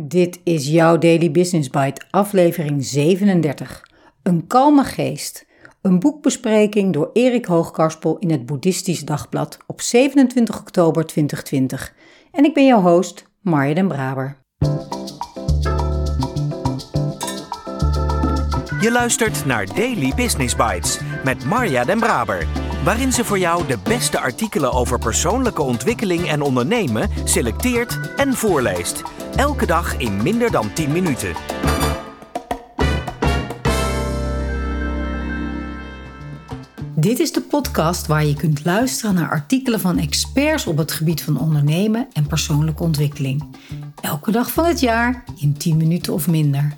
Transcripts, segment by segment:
Dit is jouw Daily Business Bite, aflevering 37. Een kalme geest. Een boekbespreking door Erik Hoogkarspel in het Boeddhistisch Dagblad op 27 oktober 2020. En ik ben jouw host, Marja Braber. Je luistert naar Daily Business Bites met Marja den Braber waarin ze voor jou de beste artikelen over persoonlijke ontwikkeling en ondernemen selecteert en voorleest. Elke dag in minder dan 10 minuten. Dit is de podcast waar je kunt luisteren naar artikelen van experts op het gebied van ondernemen en persoonlijke ontwikkeling. Elke dag van het jaar in 10 minuten of minder.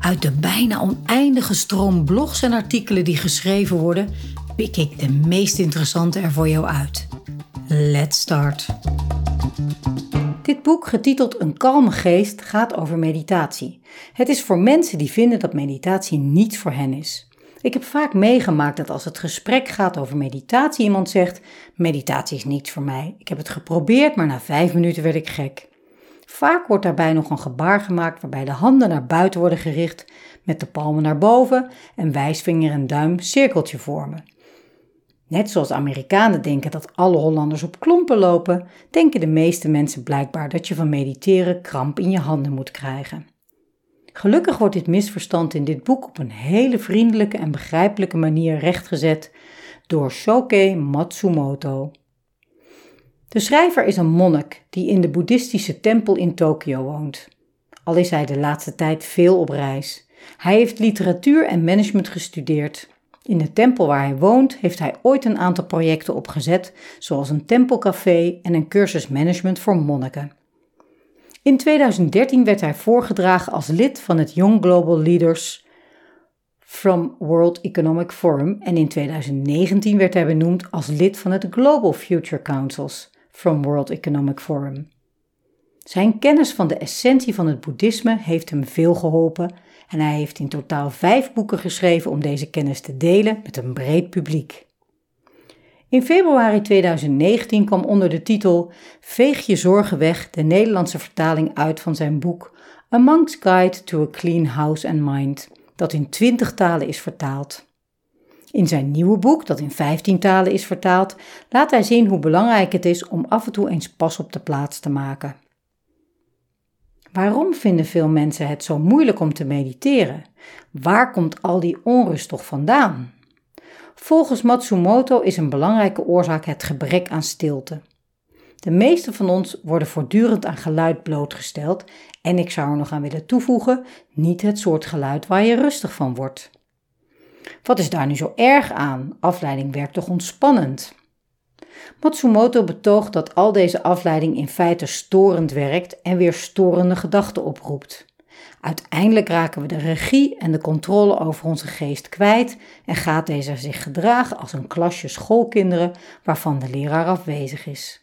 Uit de bijna oneindige stroom blogs en artikelen die geschreven worden, pik ik de meest interessante er voor jou uit. Let's start. Dit boek, getiteld Een kalme geest, gaat over meditatie. Het is voor mensen die vinden dat meditatie niet voor hen is. Ik heb vaak meegemaakt dat als het gesprek gaat over meditatie, iemand zegt: Meditatie is niets voor mij. Ik heb het geprobeerd, maar na vijf minuten werd ik gek. Vaak wordt daarbij nog een gebaar gemaakt waarbij de handen naar buiten worden gericht, met de palmen naar boven en wijsvinger en duim cirkeltje vormen. Net zoals Amerikanen denken dat alle Hollanders op klompen lopen, denken de meeste mensen blijkbaar dat je van mediteren kramp in je handen moet krijgen. Gelukkig wordt dit misverstand in dit boek op een hele vriendelijke en begrijpelijke manier rechtgezet door Shoke Matsumoto. De schrijver is een monnik die in de boeddhistische tempel in Tokio woont. Al is hij de laatste tijd veel op reis. Hij heeft literatuur en management gestudeerd in de tempel waar hij woont heeft hij ooit een aantal projecten opgezet, zoals een tempelcafé en een cursus management voor monniken. In 2013 werd hij voorgedragen als lid van het Young Global Leaders from World Economic Forum en in 2019 werd hij benoemd als lid van het Global Future Councils from World Economic Forum. Zijn kennis van de essentie van het boeddhisme heeft hem veel geholpen en hij heeft in totaal vijf boeken geschreven om deze kennis te delen met een breed publiek. In februari 2019 kwam onder de titel Veeg je zorgen weg de Nederlandse vertaling uit van zijn boek A Monk's Guide to a Clean House and Mind, dat in 20 talen is vertaald. In zijn nieuwe boek, dat in 15 talen is vertaald, laat hij zien hoe belangrijk het is om af en toe eens pas op de plaats te maken. Waarom vinden veel mensen het zo moeilijk om te mediteren? Waar komt al die onrust toch vandaan? Volgens Matsumoto is een belangrijke oorzaak het gebrek aan stilte. De meeste van ons worden voortdurend aan geluid blootgesteld en ik zou er nog aan willen toevoegen, niet het soort geluid waar je rustig van wordt. Wat is daar nu zo erg aan? Afleiding werkt toch ontspannend? Matsumoto betoogt dat al deze afleiding in feite storend werkt en weer storende gedachten oproept. Uiteindelijk raken we de regie en de controle over onze geest kwijt en gaat deze zich gedragen als een klasje schoolkinderen waarvan de leraar afwezig is.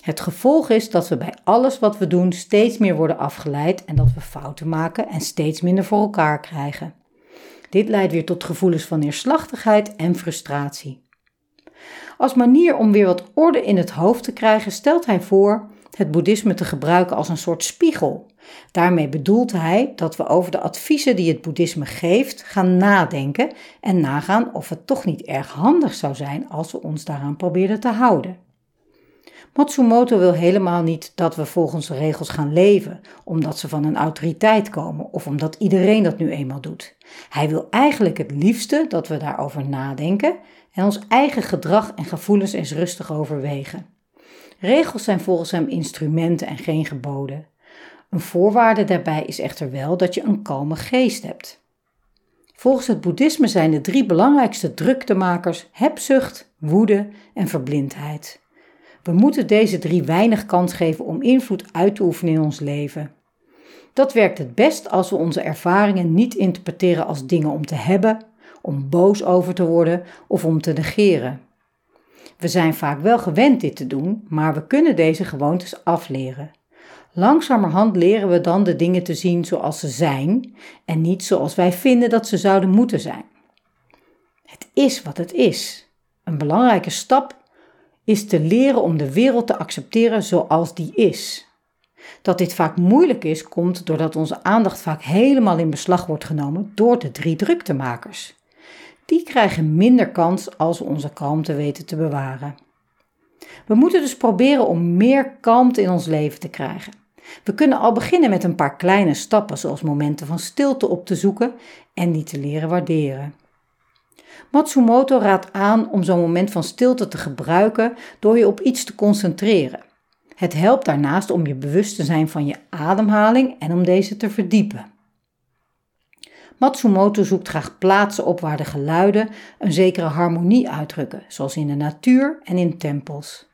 Het gevolg is dat we bij alles wat we doen steeds meer worden afgeleid en dat we fouten maken en steeds minder voor elkaar krijgen. Dit leidt weer tot gevoelens van neerslachtigheid en frustratie. Als manier om weer wat orde in het hoofd te krijgen, stelt hij voor het boeddhisme te gebruiken als een soort spiegel. Daarmee bedoelt hij dat we over de adviezen die het boeddhisme geeft gaan nadenken en nagaan of het toch niet erg handig zou zijn als we ons daaraan probeerden te houden. Matsumoto wil helemaal niet dat we volgens de regels gaan leven, omdat ze van een autoriteit komen of omdat iedereen dat nu eenmaal doet. Hij wil eigenlijk het liefste dat we daarover nadenken en ons eigen gedrag en gevoelens eens rustig overwegen. Regels zijn volgens hem instrumenten en geen geboden. Een voorwaarde daarbij is echter wel dat je een kalme geest hebt. Volgens het boeddhisme zijn de drie belangrijkste druktemakers hebzucht, woede en verblindheid. We moeten deze drie weinig kans geven om invloed uit te oefenen in ons leven. Dat werkt het best als we onze ervaringen niet interpreteren als dingen om te hebben, om boos over te worden of om te negeren. We zijn vaak wel gewend dit te doen, maar we kunnen deze gewoontes afleren. Langzamerhand leren we dan de dingen te zien zoals ze zijn en niet zoals wij vinden dat ze zouden moeten zijn. Het is wat het is. Een belangrijke stap is te leren om de wereld te accepteren zoals die is. Dat dit vaak moeilijk is, komt doordat onze aandacht vaak helemaal in beslag wordt genomen door de drie druktemakers. Die krijgen minder kans als we onze kalmte weten te bewaren. We moeten dus proberen om meer kalmte in ons leven te krijgen. We kunnen al beginnen met een paar kleine stappen, zoals momenten van stilte op te zoeken en die te leren waarderen. Matsumoto raadt aan om zo'n moment van stilte te gebruiken door je op iets te concentreren. Het helpt daarnaast om je bewust te zijn van je ademhaling en om deze te verdiepen. Matsumoto zoekt graag plaatsen op waar de geluiden een zekere harmonie uitdrukken, zoals in de natuur en in tempels.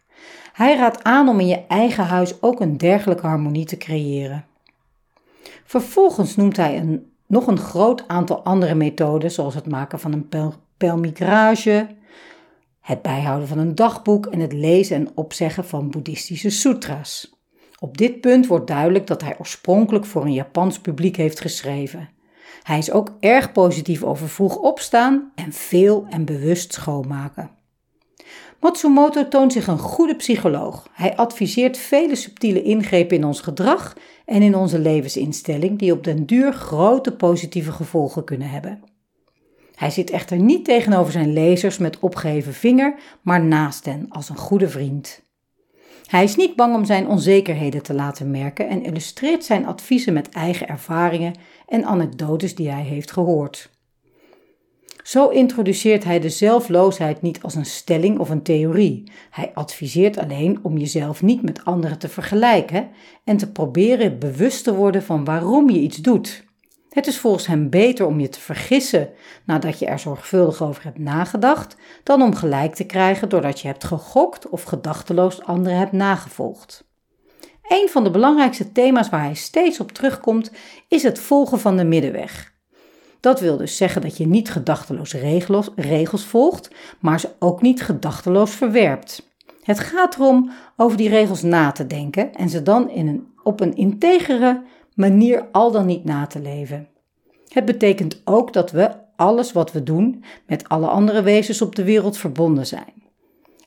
Hij raadt aan om in je eigen huis ook een dergelijke harmonie te creëren. Vervolgens noemt hij een, nog een groot aantal andere methoden, zoals het maken van een pelmigrage, het bijhouden van een dagboek en het lezen en opzeggen van boeddhistische sutra's. Op dit punt wordt duidelijk dat hij oorspronkelijk voor een Japans publiek heeft geschreven. Hij is ook erg positief over vroeg opstaan en veel en bewust schoonmaken. Matsumoto toont zich een goede psycholoog. Hij adviseert vele subtiele ingrepen in ons gedrag en in onze levensinstelling die op den duur grote positieve gevolgen kunnen hebben. Hij zit echter niet tegenover zijn lezers met opgeheven vinger, maar naast hen als een goede vriend. Hij is niet bang om zijn onzekerheden te laten merken en illustreert zijn adviezen met eigen ervaringen en anekdotes die hij heeft gehoord. Zo introduceert hij de zelfloosheid niet als een stelling of een theorie. Hij adviseert alleen om jezelf niet met anderen te vergelijken en te proberen bewust te worden van waarom je iets doet. Het is volgens hem beter om je te vergissen nadat je er zorgvuldig over hebt nagedacht, dan om gelijk te krijgen doordat je hebt gegokt of gedachteloos anderen hebt nagevolgd. Een van de belangrijkste thema's waar hij steeds op terugkomt is het volgen van de middenweg. Dat wil dus zeggen dat je niet gedachteloos regels, regels volgt, maar ze ook niet gedachteloos verwerpt. Het gaat erom over die regels na te denken en ze dan in een, op een integere manier al dan niet na te leven. Het betekent ook dat we alles wat we doen met alle andere wezens op de wereld verbonden zijn.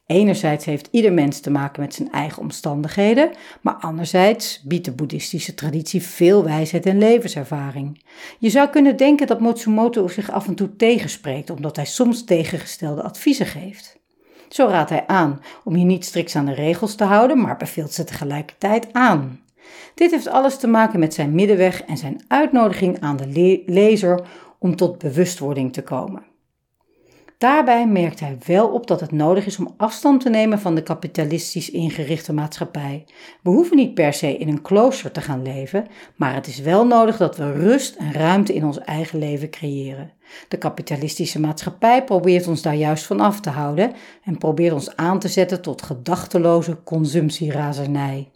Enerzijds heeft ieder mens te maken met zijn eigen omstandigheden, maar anderzijds biedt de boeddhistische traditie veel wijsheid en levenservaring. Je zou kunnen denken dat Matsumoto zich af en toe tegenspreekt, omdat hij soms tegengestelde adviezen geeft. Zo raadt hij aan om je niet strikt aan de regels te houden, maar beveelt ze tegelijkertijd aan. Dit heeft alles te maken met zijn middenweg en zijn uitnodiging aan de lezer om tot bewustwording te komen. Daarbij merkt hij wel op dat het nodig is om afstand te nemen van de kapitalistisch ingerichte maatschappij. We hoeven niet per se in een klooster te gaan leven, maar het is wel nodig dat we rust en ruimte in ons eigen leven creëren. De kapitalistische maatschappij probeert ons daar juist van af te houden en probeert ons aan te zetten tot gedachteloze consumptierazernij.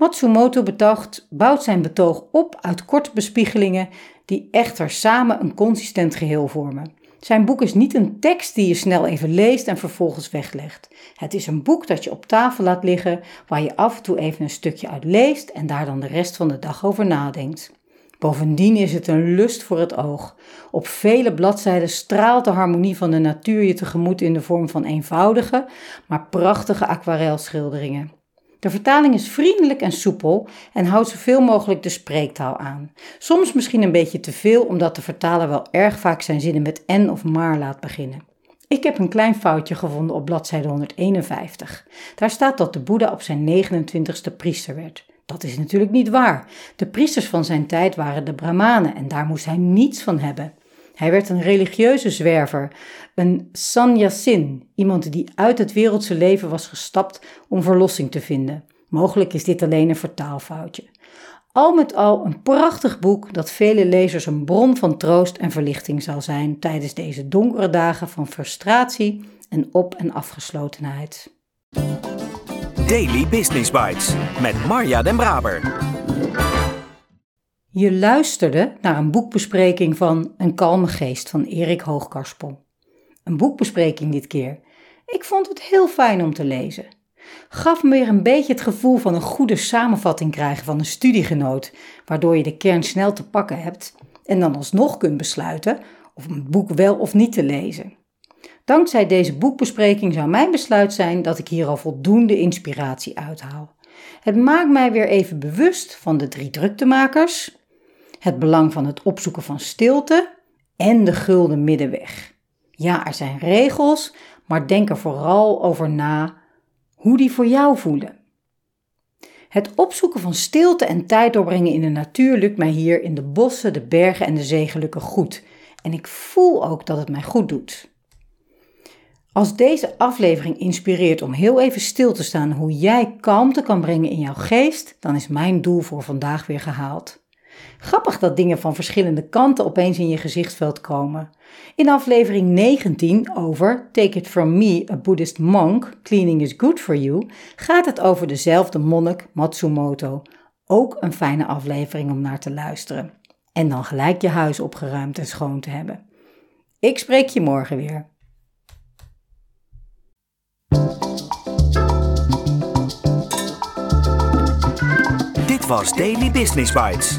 Matsumoto betocht, bouwt zijn betoog op uit korte bespiegelingen die echter samen een consistent geheel vormen. Zijn boek is niet een tekst die je snel even leest en vervolgens weglegt. Het is een boek dat je op tafel laat liggen, waar je af en toe even een stukje uit leest en daar dan de rest van de dag over nadenkt. Bovendien is het een lust voor het oog. Op vele bladzijden straalt de harmonie van de natuur je tegemoet in de vorm van eenvoudige, maar prachtige aquarelschilderingen. De vertaling is vriendelijk en soepel en houdt zoveel mogelijk de spreektaal aan. Soms misschien een beetje te veel, omdat de vertaler wel erg vaak zijn zinnen met en of maar laat beginnen. Ik heb een klein foutje gevonden op bladzijde 151. Daar staat dat de Boeddha op zijn 29ste priester werd. Dat is natuurlijk niet waar. De priesters van zijn tijd waren de Brahmanen en daar moest hij niets van hebben. Hij werd een religieuze zwerver, een sannyasin, iemand die uit het wereldse leven was gestapt om verlossing te vinden. Mogelijk is dit alleen een vertaalfoutje. Al met al een prachtig boek dat vele lezers een bron van troost en verlichting zal zijn tijdens deze donkere dagen van frustratie en op- en afgeslotenheid. Daily Business Bites met Marja Den Braber. Je luisterde naar een boekbespreking van Een kalme geest van Erik Hoogkarspel. Een boekbespreking dit keer. Ik vond het heel fijn om te lezen. Gaf me weer een beetje het gevoel van een goede samenvatting krijgen van een studiegenoot, waardoor je de kern snel te pakken hebt en dan alsnog kunt besluiten of een boek wel of niet te lezen. Dankzij deze boekbespreking zou mijn besluit zijn dat ik hier al voldoende inspiratie uithaal. Het maakt mij weer even bewust van de drie druktemakers, het belang van het opzoeken van stilte en de gulden middenweg. Ja, er zijn regels, maar denk er vooral over na hoe die voor jou voelen. Het opzoeken van stilte en tijd doorbrengen in de natuur lukt mij hier in de bossen, de bergen en de zee gelukkig goed. En ik voel ook dat het mij goed doet. Als deze aflevering inspireert om heel even stil te staan hoe jij kalmte kan brengen in jouw geest, dan is mijn doel voor vandaag weer gehaald. Grappig dat dingen van verschillende kanten opeens in je gezichtsveld komen. In aflevering 19 over Take It From Me, a Buddhist Monk, Cleaning is Good For You, gaat het over dezelfde monnik Matsumoto. Ook een fijne aflevering om naar te luisteren. En dan gelijk je huis opgeruimd en schoon te hebben. Ik spreek je morgen weer. Dit was Daily Business Bites.